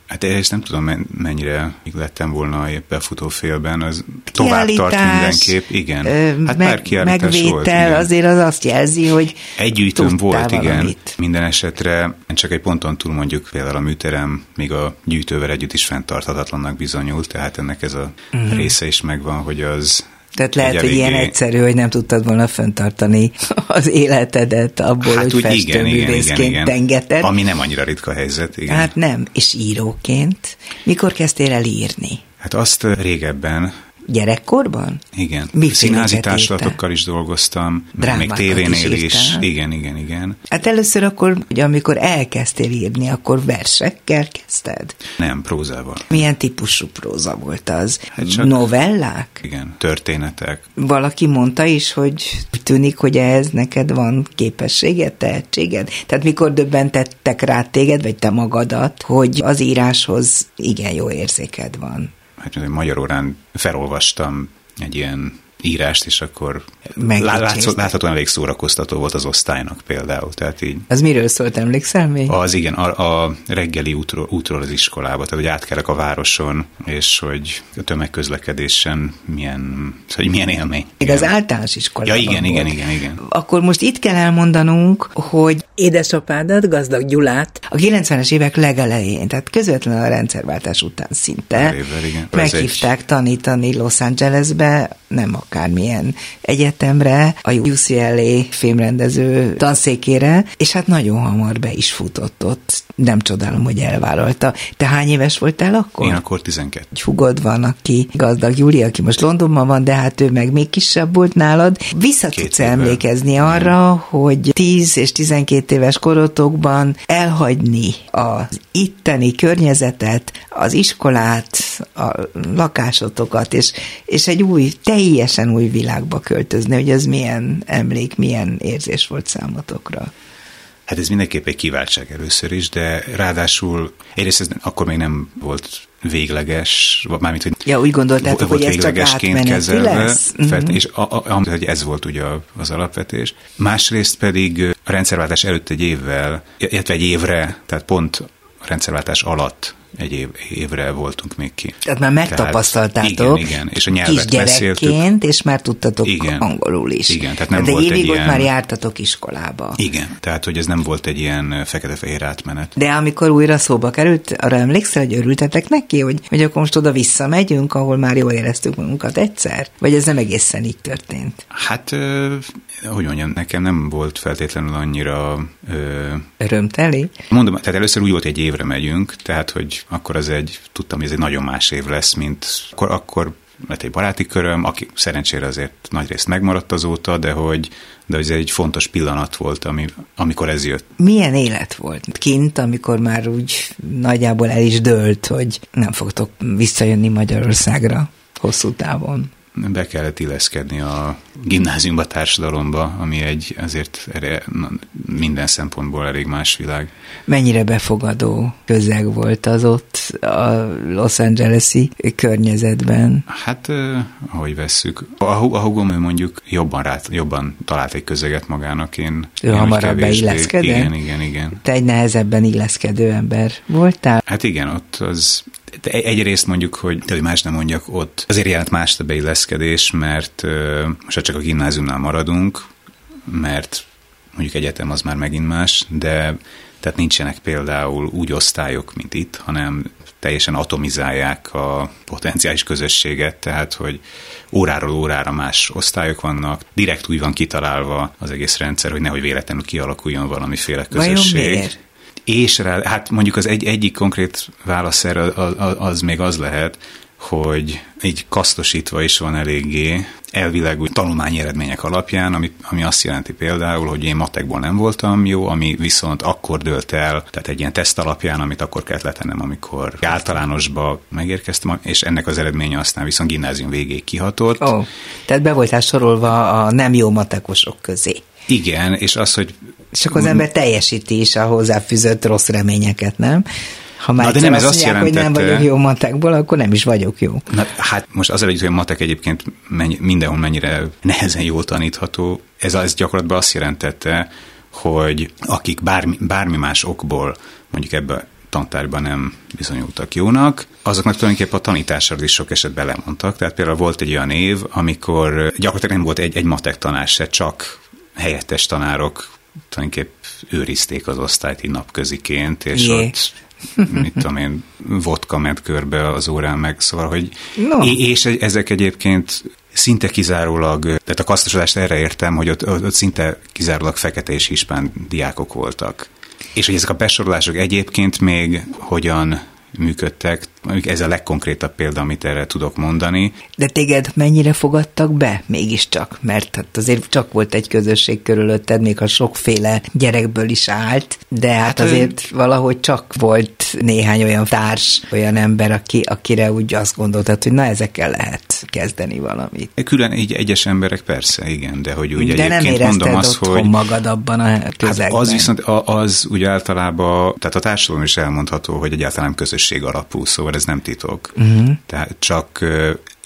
Hát ezt nem tudom, men- mennyire még lettem volna épp befutó félben, az tovább tart Kiállítás, mindenképp, igen. ö, hát meg, pár kiállítás megvétel, volt, igen. azért az azt jelzi, hogy Egy gyűjtőm tudtál volt, igen. valamit. Minden esetre csak egy ponton túl mondjuk például a műterem még a gyűjtővel együtt is fenntarthatatlannak bizonyult, tehát ennek ez a uh-huh. része is megvan, hogy az Tehát lehet, egy hogy ilyen egyszerű, hogy nem tudtad volna föntartani az életedet abból, Hát hogy festőművészként tengeted. Ami nem annyira ritka helyzet, igen. Hát nem, és íróként. Mikor kezdtél el írni? Hát azt régebben, Gyerekkorban? igen, Miféleket színházi társulatokkal is dolgoztam, meg még tévénél is is, igen, igen, igen. Hát először akkor, ugye, amikor elkezdtél írni, akkor versekkel kezdted? Nem, prózával. Milyen típusú próza volt az? Hát csak- Novellák? Igen, történetek. Valaki mondta is, hogy tűnik, hogy ehhez neked van képességed, tehetséged. Tehát mikor döbbentettek rá téged, vagy te magadat, hogy az íráshoz igen jó érzéked van. Hát magyar órán felolvastam egy ilyen írást, és akkor látszott, láthatóan elég szórakoztató volt az osztálynak például. Tehát így Az miről szólt, emlékszel még? az igen, a, a reggeli útról, útról az iskolába, tehát hogy átkelek a városon, és hogy a tömegközlekedésen milyen, hogy milyen élmény. Még az általános Ja, iskolában igen, volt. igen, igen, igen. Akkor most itt kell elmondanunk, hogy édesapádat, gazdag Gyulát, a 90-es évek legelején, tehát közvetlenül a rendszerváltás után szinte évvel, igen. meghívták egy... tanítani Los Angelesbe, nem akármilyen egyetemre, a UCLA filmrendező tanszékére, és hát nagyon hamar be is futott ott. Nem csodálom, hogy elvállalta. Te hány éves voltál akkor? Én akkor 12. Egy hugod van, aki gazdag Júli, aki most Londonban van, de hát ő meg még kisebb volt nálad. Vissza Két tudsz évvel. emlékezni arra, hogy 10 és 12 éves korotokban elhagyni az itteni környezetet, az iskolát, a lakásotokat, és, és egy új, teljesen új világba költözni, hogy ez milyen emlék, milyen érzés volt számotokra. Hát ez mindenképp egy kiváltság először is, de ráadásul egyrészt ez akkor még nem volt végleges, mármint, hogy ja, úgy gondoltátok, volt hogy véglegesként kezelve, lesz? Felt, uh-huh. és a, a, hogy ez volt ugye az alapvetés. Másrészt pedig a rendszerváltás előtt egy évvel, illetve egy évre, tehát pont a rendszerváltás alatt egy év, évre voltunk még ki. Tehát már megtapasztaltátok tehát, igen, igen, és a nyelvet beszéltünk. és már tudtatok igen, angolul is. Igen, tehát nem De volt évig egy ilyen... már jártatok iskolába. Igen, tehát hogy ez nem volt egy ilyen fekete-fehér átmenet. De amikor újra szóba került, arra emlékszel, hogy örültetek neki, hogy, hogy akkor most oda visszamegyünk, ahol már jól éreztük magunkat egyszer? Vagy ez nem egészen így történt? Hát hogy mondjam, nekem nem volt feltétlenül annyira... Ö, Örömteli? Mondom, tehát először úgy volt, egy évre megyünk, tehát hogy akkor az egy, tudtam, hogy ez egy nagyon más év lesz, mint akkor, akkor lett egy baráti köröm, aki szerencsére azért nagy részt megmaradt azóta, de hogy, de ez egy fontos pillanat volt, ami, amikor ez jött. Milyen élet volt kint, amikor már úgy nagyjából el is dőlt, hogy nem fogtok visszajönni Magyarországra hosszú távon? Be kellett illeszkedni a gimnáziumba, társadalomba, ami egy azért minden szempontból elég más világ. Mennyire befogadó közeg volt az ott a Los Angeles-i környezetben? Hát, ahogy vesszük, a, a hugom ő mondjuk jobban, rá, jobban talált egy közeget magának. Én, ő én hamarabb beilleszkedett? Igen, igen, igen. Te egy nehezebben illeszkedő ember voltál? Hát igen, ott az egyrészt mondjuk, hogy, de hogy más nem mondjak, ott azért jelent más a beilleszkedés, mert most csak a gimnáziumnál maradunk, mert mondjuk egyetem az már megint más, de tehát nincsenek például úgy osztályok, mint itt, hanem teljesen atomizálják a potenciális közösséget, tehát hogy óráról órára más osztályok vannak, direkt úgy van kitalálva az egész rendszer, hogy nehogy véletlenül kialakuljon valamiféle közösség. Vajon miért? És rá, hát mondjuk az egy, egyik konkrét válasz erre az, az még az lehet, hogy így kasztosítva is van eléggé, elvileg úgy tanulmányi eredmények alapján, ami, ami azt jelenti például, hogy én matekból nem voltam jó, ami viszont akkor dőlt el, tehát egy ilyen teszt alapján, amit akkor kellett letennem, amikor általánosba megérkeztem, és ennek az eredménye aztán viszont gimnázium végéig kihatott. Ó, tehát be voltál sorolva a nem jó matekosok közé. Igen, és az, hogy és akkor az ember teljesíti is a hozzáfűzött rossz reményeket, nem? Ha már Na, de nem ez azt, azt jelentette... hogy nem vagyok jó matekból, akkor nem is vagyok jó. Na, hát most az együtt, hogy a matek egyébként mennyi, mindenhol mennyire nehezen jól tanítható, ez, ez gyakorlatban azt jelentette, hogy akik bármi, bármi más okból mondjuk ebbe tantárban nem bizonyultak jónak, azoknak tulajdonképpen a tanításra is sok esetben lemondtak. Tehát például volt egy olyan év, amikor gyakorlatilag nem volt egy, egy matek tanár se, csak helyettes tanárok tulajdonképp őrizték az osztályt így napköziként, és Jé. ott mit tudom én, vodka ment körbe az órán meg, szóval, hogy no. és ezek egyébként szinte kizárólag, tehát a kasztosodást erre értem, hogy ott, ott szinte kizárólag fekete és hispán diákok voltak. És hogy ezek a besorolások egyébként még hogyan működtek. Ez a legkonkrétabb példa, amit erre tudok mondani. De téged mennyire fogadtak be mégiscsak? Mert hát azért csak volt egy közösség körülötted, még a sokféle gyerekből is állt, de hát, hát azért ő... valahogy csak volt néhány olyan társ, olyan ember, aki, akire úgy azt gondoltad, hogy na ezekkel lehet kezdeni valamit. Külön így egyes emberek persze, igen, de hogy úgy de egyébként nem mondom azt, hogy... magad abban a közegben. Hát az viszont az úgy általában, tehát a társadalom is elmondható, hogy egyáltalán közös közösség alapú, szóval ez nem titok. Uh-huh. Tehát csak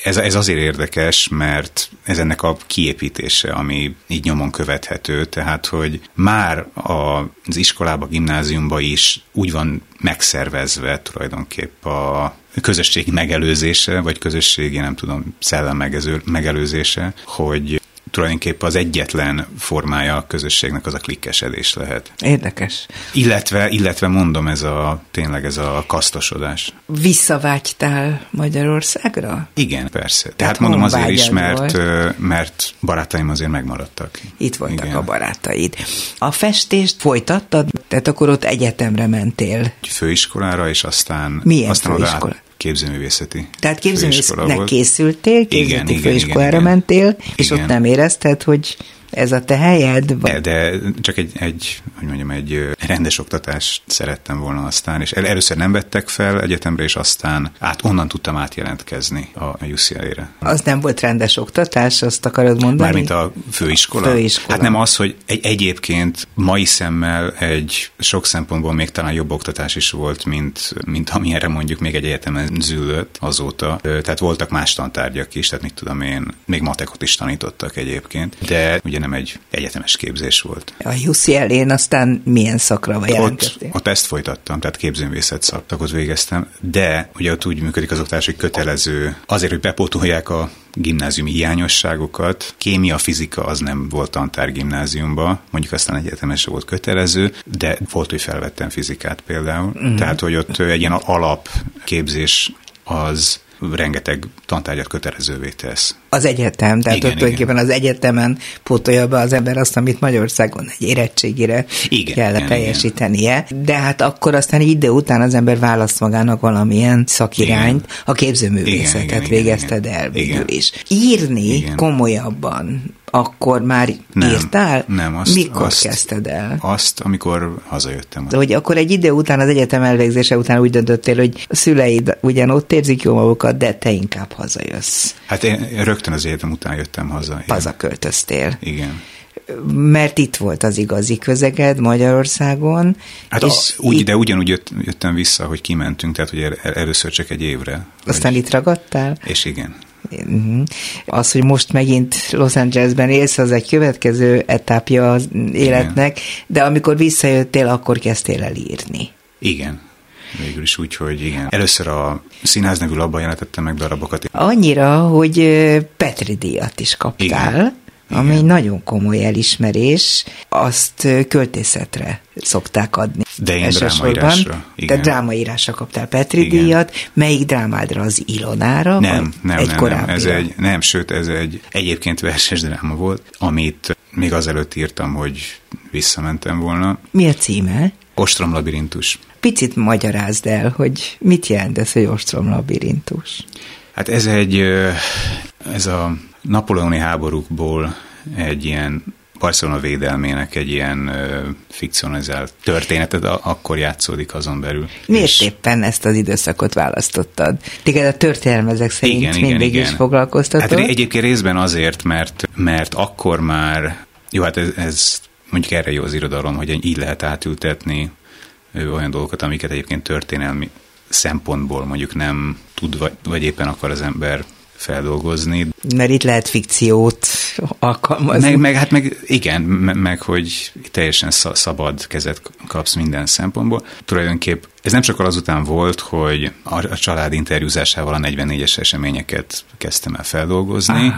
ez, ez azért érdekes, mert ez ennek a kiépítése, ami így nyomon követhető, tehát hogy már az iskolába, gimnáziumba is úgy van megszervezve tulajdonképp a közösségi megelőzése, vagy közösségi, nem tudom, szellem megelőzése, hogy tulajdonképpen az egyetlen formája a közösségnek az a klikkesedés lehet. Érdekes. Illetve, illetve mondom, ez a tényleg ez a kasztosodás. Visszavágytál Magyarországra? Igen, persze. Tehát mondom azért is, mert, mert barátaim azért megmaradtak. Itt voltak Igen. a barátaid. A festést folytattad? Tehát akkor ott egyetemre mentél? Főiskolára, és aztán, Milyen aztán főiskola? Oda képzőművészeti. Tehát képzőművészetnek készültél, képzőművészeti igen, főiskolára igen, mentél, és igen. ott nem érezted, hogy ez a te helyed? Vagy? De, de csak egy, egy, hogy mondjam, egy rendes oktatást szerettem volna aztán, és el, először nem vettek fel egyetemre, és aztán át, onnan tudtam átjelentkezni a UCLA-re. Az nem volt rendes oktatás, azt akarod mondani? Mármint a főiskola? főiskola. Hát nem az, hogy egy, egyébként mai szemmel egy sok szempontból még talán jobb oktatás is volt, mint, mint amilyenre mondjuk még egy egyetemen zűlött azóta. Tehát voltak más tantárgyak is, tehát mit tudom én, még matekot is tanítottak egyébként, de ugye nem egy egyetemes képzés volt. A UCL-én aztán milyen szakra vagy ott, ott ezt folytattam, tehát képzőművészet szakot végeztem, de ugye ott úgy működik az oktatás, hogy kötelező azért, hogy bepótolják a gimnáziumi hiányosságokat. Kémia, fizika az nem volt tantár gimnáziumba, mondjuk aztán egyetemes volt kötelező, de volt, hogy felvettem fizikát például. Uh-huh. Tehát, hogy ott egy ilyen alapképzés az rengeteg tantárgyat kötelezővé tesz. Az egyetem, tehát igen, ott tulajdonképpen az egyetemen pótolja be az ember azt, amit Magyarországon egy érettségére igen, kell igen, teljesítenie, igen. de hát akkor aztán idő után az ember választ magának valamilyen szakirányt, igen. a képzőművészetet igen, igen, végezted igen, el végül is. Írni igen. komolyabban akkor már nem, írtál? Nem, azt, Mikor azt, kezdted el? Azt, amikor hazajöttem. De hogy akkor egy idő után, az egyetem elvégzése után úgy döntöttél, hogy a szüleid ugyan ott érzik jó magukat, de te inkább hazajössz. Hát én rögtön az egyetem után jöttem haza. Hazaköltöztél. Igen mert itt volt az igazi közeged Magyarországon. Hát és a, úgy, itt... de ugyanúgy jött, jöttem vissza, hogy kimentünk, tehát hogy el, először csak egy évre. Aztán vagy... itt ragadtál? És igen. Mhm. Az, hogy most megint Los Angelesben élsz, az egy következő etapja az életnek, igen. de amikor visszajöttél, akkor kezdtél el írni. Igen, végül is úgy, hogy igen. Először a színház nevű labban jelentettem meg darabokat. Annyira, hogy Petri díjat is kaptál. Igen ami Igen. egy nagyon komoly elismerés, azt költészetre szokták adni. De én drámaírásra. Igen. De drámaírásra kaptál Petri Igen. díjat. Melyik drámádra? Az Ilonára? Nem, nem, egy nem, nem. Ez egy, nem, sőt, ez egy egyébként verses dráma volt, amit még azelőtt írtam, hogy visszamentem volna. Mi a címe? Ostrom labirintus. Picit magyarázd el, hogy mit jelent ez, hogy ostrom labirintus? Hát ez egy, ez a Napoleoni háborúkból egy ilyen Barcelona védelmének egy ilyen ö, fikcionalizált történetet akkor játszódik azon belül. Miért és... éppen ezt az időszakot választottad? Téged a történelem ezek szerint igen, mindig igen, is igen. foglalkoztatott? Hát egyébként részben azért, mert, mert akkor már, jó, hát ez, ez mondjuk erre jó az irodalom, hogy így lehet átültetni olyan dolgokat, amiket egyébként történelmi szempontból mondjuk nem tud, vagy, vagy éppen akar az ember feldolgozni. Mert itt lehet fikciót alkalmazni. Meg, meg hát meg igen, meg, meg hogy teljesen szabad kezet kapsz minden szempontból. Tulajdonképp ez nem csak azután volt, hogy a, a család interjúzásával a 44-es eseményeket kezdtem el feldolgozni, ah.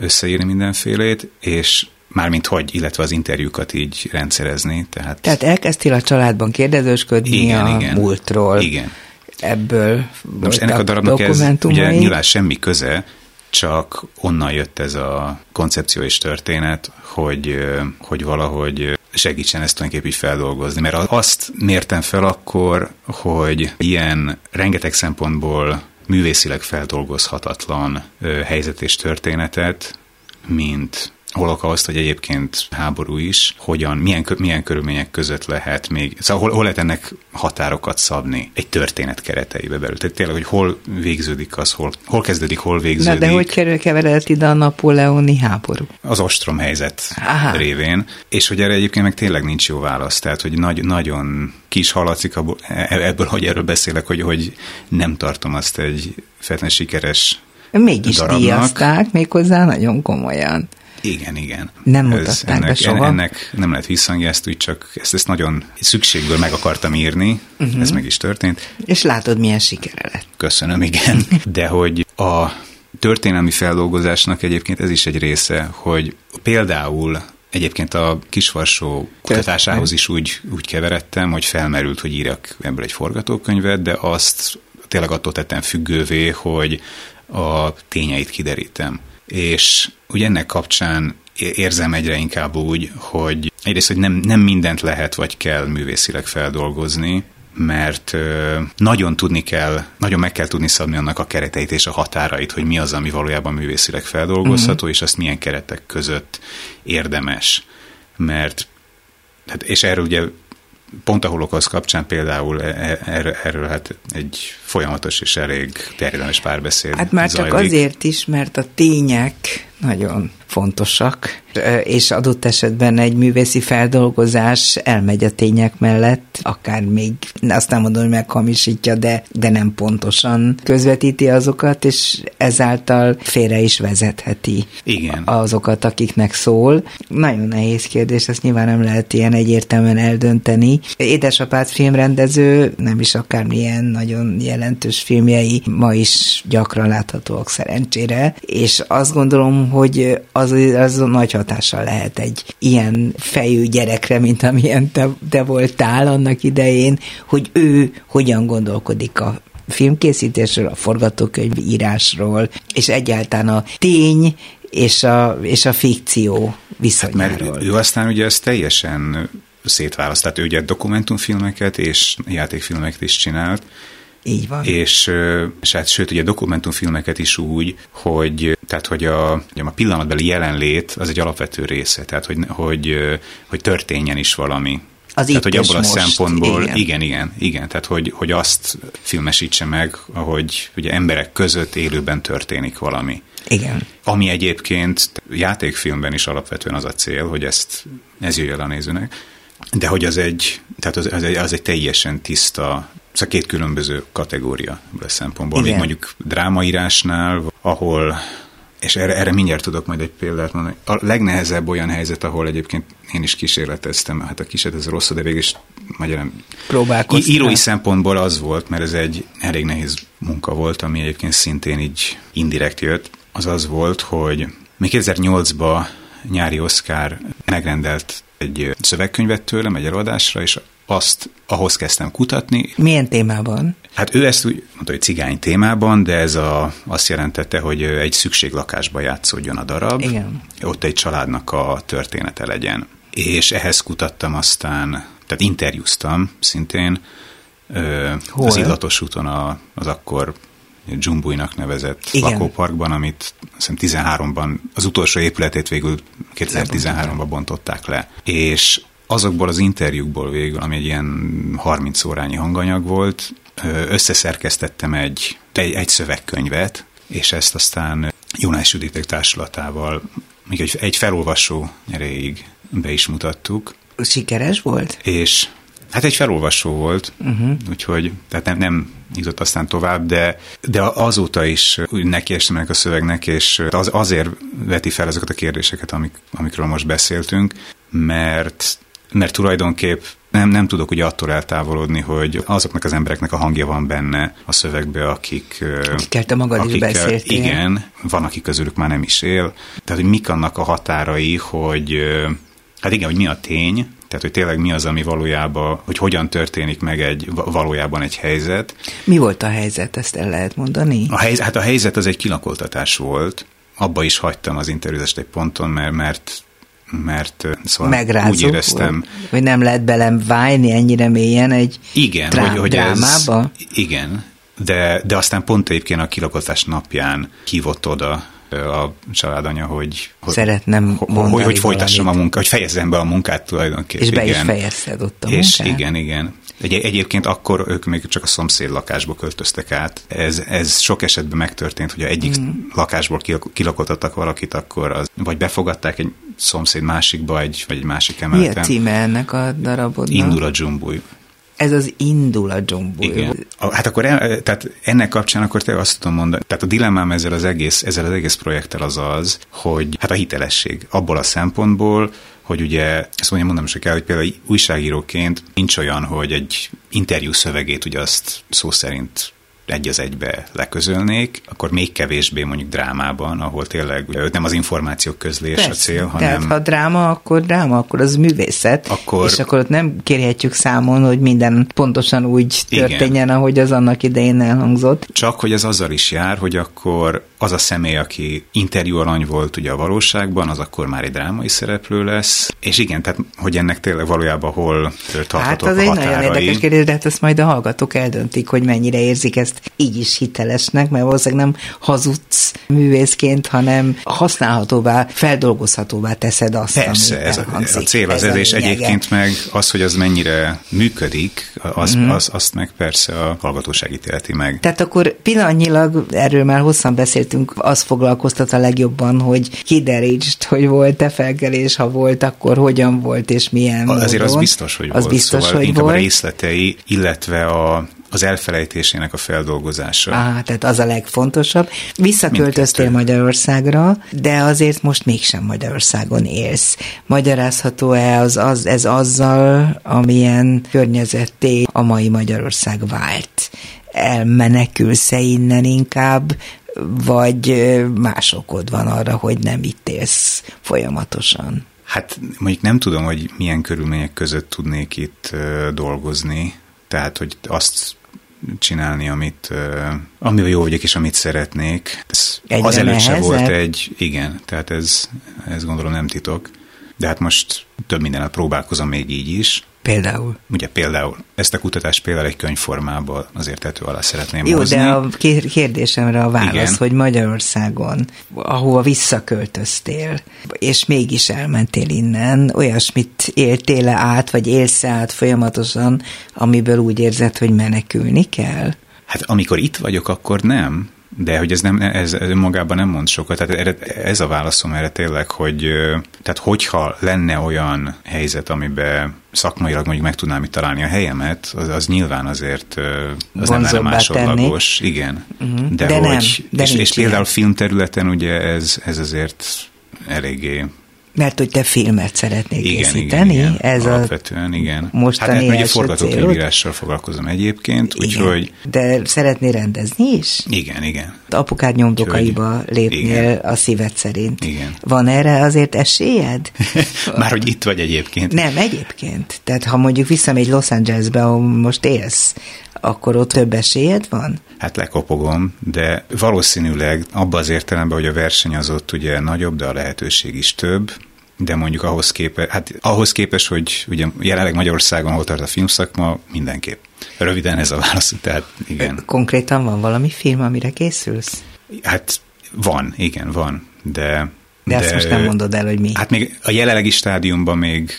összeírni mindenfélét, és mármint hogy, illetve az interjúkat így rendszerezni. Tehát, tehát elkezdtél a családban kérdezősködni igen, a igen, múltról. Igen ebből Most ennek a darabnak ez ugye nyilván semmi köze, csak onnan jött ez a koncepció és történet, hogy, hogy valahogy segítsen ezt tulajdonképpen így feldolgozni. Mert azt mértem fel akkor, hogy ilyen rengeteg szempontból művészileg feldolgozhatatlan helyzet és történetet, mint holokauszt, hogy egyébként háború is, hogyan, milyen, milyen körülmények között lehet még, szóval hol, hol lehet ennek határokat szabni egy történet kereteibe belül. Tehát tényleg, hogy hol végződik az, hol, hol kezdődik, hol végződik. Na de hogy kerül keveredett ide a napoleoni háború? Az ostrom helyzet Aha. révén. És hogy erre egyébként meg tényleg nincs jó válasz. Tehát, hogy nagy, nagyon kis haladszik e, ebből, hogy erről beszélek, hogy, hogy nem tartom azt egy feltétlenül sikeres Mégis darabnak. díjazták, méghozzá nagyon komolyan. Igen, igen. Nem mutatták ennek, be soha. Ennek nem lehet visszhangja, ezt úgy csak ezt, ezt nagyon szükségből meg akartam írni, uh-huh. ez meg is történt. És látod, milyen sikere lett. Köszönöm, igen. (laughs) De hogy a történelmi feldolgozásnak egyébként ez is egy része, hogy például Egyébként a kisvarsó kutatásához is úgy, úgy keveredtem, hogy felmerült, hogy írjak ebből egy forgatókönyvet, de azt tényleg attól tettem függővé, hogy a tényeit kiderítem. És ugye ennek kapcsán érzem egyre inkább úgy, hogy egyrészt, hogy nem, nem mindent lehet vagy kell művészileg feldolgozni, mert nagyon tudni kell, nagyon meg kell tudni szabni annak a kereteit és a határait, hogy mi az, ami valójában művészileg feldolgozható, uh-huh. és azt milyen keretek között érdemes. Mert, hát, és erről ugye pont a holokauszt kapcsán például e, e, erről, erről hát egy folyamatos és elég terjedelmes párbeszéd Hát már zajlik. csak azért is, mert a tények nagyon fontosak, és adott esetben egy művészi feldolgozás elmegy a tények mellett, akár még, azt nem mondom, hogy meghamisítja, de, de nem pontosan közvetíti azokat, és ezáltal félre is vezetheti Igen. azokat, akiknek szól. Nagyon nehéz kérdés, ezt nyilván nem lehet ilyen egyértelműen eldönteni. Édesapád filmrendező, nem is akármilyen nagyon jelentős filmjei ma is gyakran láthatóak szerencsére, és azt gondolom, hogy az, az nagy hatással lehet egy ilyen fejű gyerekre, mint amilyen te, te voltál annak idején, hogy ő hogyan gondolkodik a filmkészítésről, a forgatókönyv írásról, és egyáltalán a tény és a, és a fikció viszonyáról. Hát mert ő aztán ugye ezt teljesen szétválaszt, tehát ő ugye dokumentumfilmeket és játékfilmeket is csinált, így van. És, és hát sőt, ugye dokumentumfilmeket is úgy, hogy, tehát, hogy a, a pillanatbeli jelenlét az egy alapvető része, tehát hogy, hogy, hogy történjen is valami. Az tehát, hogy abból most, a szempontból, igen. igen, igen, igen, tehát hogy, hogy azt filmesítse meg, ahogy ugye emberek között élőben történik valami. Igen. Ami egyébként játékfilmben is alapvetően az a cél, hogy ezt, ez jöjjön a nézőnek, de hogy az egy, tehát az, az, egy, az egy teljesen tiszta Szóval két különböző kategória a szempontból. Igen. Még mondjuk drámaírásnál, ahol és erre, erre mindjárt tudok majd egy példát mondani. A legnehezebb olyan helyzet, ahol egyébként én is kísérleteztem, hát a kísérlet ez rossz, de végül is magyarán írói szempontból az volt, mert ez egy elég nehéz munka volt, ami egyébként szintén így indirekt jött, az az volt, hogy még 2008-ban nyári Oscar megrendelt egy szövegkönyvet tőlem egy előadásra, és azt ahhoz kezdtem kutatni. Milyen témában? Hát ő ezt úgy mondta, hogy cigány témában, de ez a, azt jelentette, hogy egy szükséglakásba játszódjon a darab. Igen. Ott egy családnak a története legyen. És ehhez kutattam aztán, tehát interjúztam szintén Hol? az Illatos úton a, az akkor Dzsumbújnak nevezett Igen. lakóparkban, amit hiszem 13-ban, az utolsó épületét végül 2013-ban bontották le. És azokból az interjúkból végül, ami egy ilyen 30 órányi hanganyag volt, összeszerkesztettem egy, egy, egy szövegkönyvet, és ezt aztán Jónás Juditek társulatával még egy, egy felolvasó erejéig be is mutattuk. Sikeres volt? És hát egy felolvasó volt, uh-huh. úgyhogy tehát nem, nem jutott aztán tovább, de, de azóta is nekiestem ennek a szövegnek, és az, azért veti fel ezeket a kérdéseket, amik, amikről most beszéltünk, mert mert tulajdonképp nem, nem tudok ugye attól eltávolodni, hogy azoknak az embereknek a hangja van benne a szövegbe, akik... Akikkel te magad akikkel, is beszéltél. Igen, van, akik közülük már nem is él. Tehát, hogy mik annak a határai, hogy hát igen, hogy mi a tény, tehát, hogy tényleg mi az, ami valójában, hogy hogyan történik meg egy, valójában egy helyzet. Mi volt a helyzet, ezt el lehet mondani? A helyzet, hát a helyzet az egy kilakoltatás volt. Abba is hagytam az interjúzást egy ponton, mert, mert mert szóval Megrázó, úgy éreztem... Hogy nem lehet belem vájni ennyire mélyen egy igen, drám, hogy, hogy drámába? Ez, igen, de, de aztán pont egyébként a kilakotás napján hívott oda a családanya, hogy szeretnem hogy, hogy, hogy folytassam valamit. a munkát, hogy fejezzem be a munkát tulajdonképpen. És be igen. is fejezted ott a És munkát? igen, igen. Egy, egyébként akkor ők még csak a szomszéd lakásba költöztek át. Ez, ez sok esetben megtörtént, hogy egyik mm. lakásból kilakoltattak valakit, akkor az, vagy befogadták egy szomszéd másikba, egy, vagy egy másik emeleten. Mi a címe ennek a darabodnak? Indul a dzsumbúj. Ez az indul a dzsumbúj. Igen. Hát akkor el, tehát ennek kapcsán akkor te azt tudom mondani, tehát a dilemmám ezzel az egész, ezzel az egész projekttel az az, hogy hát a hitelesség abból a szempontból, hogy ugye, ezt mondjam, mondanom se kell, hogy például újságíróként nincs olyan, hogy egy interjú szövegét ugye azt szó szerint egy az egybe leközölnék, akkor még kevésbé mondjuk drámában, ahol tényleg nem az információk közlés Persze, a cél, hanem... Tehát ha dráma, akkor dráma, akkor az művészet, akkor... és akkor ott nem kérhetjük számon, hogy minden pontosan úgy történjen, Igen. ahogy az annak idején elhangzott. Csak, hogy ez azzal is jár, hogy akkor az a személy, aki interjú alany volt ugye a valóságban, az akkor már egy drámai szereplő lesz, és igen, tehát hogy ennek tényleg valójában hol tarthatók hát az a egy nagyon érdekes kérdés, de hát ezt majd a hallgatók eldöntik, hogy mennyire érzik ezt így is hitelesnek, mert valószínűleg nem hazudsz művészként, hanem használhatóvá, feldolgozhatóvá teszed azt, Persze, ez a, a cél az ez, és egyébként meg az, hogy az mennyire működik, az, mm. az, azt meg persze a hallgatóság ítéleti meg. Tehát akkor pillanatnyilag, erről már hosszan beszéltünk, az foglalkoztat a legjobban, hogy kiderítsd, hogy volt-e felkelés, ha volt, akkor hogyan volt, és milyen Azért módon. az biztos, hogy az volt. Biztos, szóval hogy inkább volt. a részletei, illetve a az elfelejtésének a feldolgozása. Á, tehát az a legfontosabb. Visszaköltöztél Magyarországra, de azért most mégsem Magyarországon élsz. Magyarázható-e az, az, ez azzal, amilyen környezetté a mai Magyarország vált? Elmenekülsz-e innen inkább, vagy más okod van arra, hogy nem itt élsz folyamatosan? Hát mondjuk nem tudom, hogy milyen körülmények között tudnék itt dolgozni, tehát, hogy azt csinálni, amit, amivel jó vagyok, és amit szeretnék. Ez az előtt sem volt egy, igen, tehát ez, ez gondolom nem titok. De hát most több mindennel próbálkozom még így is. Például? Ugye például ezt a kutatást például egy könyvformában azért tető alá szeretném Jó, hozni. de a kérdésemre a válasz, Igen. hogy Magyarországon, ahova visszaköltöztél, és mégis elmentél innen, olyasmit éltél át, vagy élsz át folyamatosan, amiből úgy érzed, hogy menekülni kell? Hát amikor itt vagyok, akkor nem, de hogy ez, nem, ez magában nem mond sokat. Tehát ez a válaszom erre tényleg, hogy tehát hogyha lenne olyan helyzet, amiben szakmailag mondjuk meg tudnám itt találni a helyemet, az, az nyilván azért az nem lenne másodlagos. Tenni. Igen. Uh-huh. De, de hogy, nem, de és, és például filmterületen ugye ez, ez azért eléggé mert hogy te filmet szeretnék igen, készíteni. Igen, igen, ez alapvetően, a igen. Mostani hát, ugye forgatókönyvírással foglalkozom egyébként, úgyhogy... De szeretné rendezni is? Igen, igen. Apukád nyomdokaiba lépnél igen. a szíved szerint. Igen. Van erre azért esélyed? (laughs) Már hogy itt vagy egyébként. Nem, egyébként. Tehát ha mondjuk visszamegy Los Angelesbe, ahol most élsz, akkor ott több esélyed van? Hát lekopogom, de valószínűleg abban az értelemben, hogy a verseny az ott ugye nagyobb, de a lehetőség is több, de mondjuk ahhoz képest, hát ahhoz képest, hogy ugye jelenleg Magyarországon hol tart a filmszakma, mindenképp. Röviden ez a válasz, tehát igen. Konkrétan van valami film, amire készülsz? Hát van, igen, van, de... De, de ezt most nem mondod el, hogy mi. Hát még a jelenlegi stádiumban még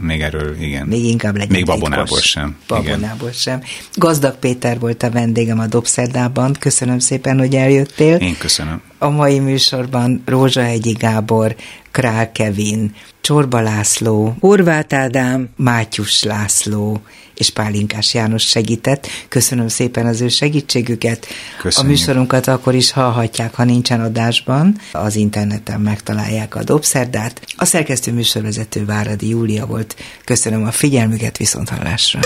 még erről, igen. Még inkább legyen Még babonából titkos. sem. Babonából igen. sem. Gazdag Péter volt a vendégem a Dobszerdában. Köszönöm szépen, hogy eljöttél. Én köszönöm. A mai műsorban Rózsa Egyi Gábor, Král Kevin, Csorba László, Horváth Ádám, Mátyus László és Pálinkás János segített. Köszönöm szépen az ő segítségüket. Köszönjük. A műsorunkat akkor is hallhatják, ha nincsen adásban. Az interneten megtalálják a Dobszerdát. A szerkesztő műsorvezető Váradi Júlia volt. Köszönöm a figyelmüket, viszont hallásra.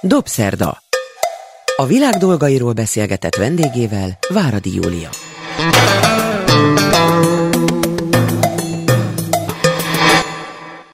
Dobszerda. A világ dolgairól beszélgetett vendégével Váradi Júlia.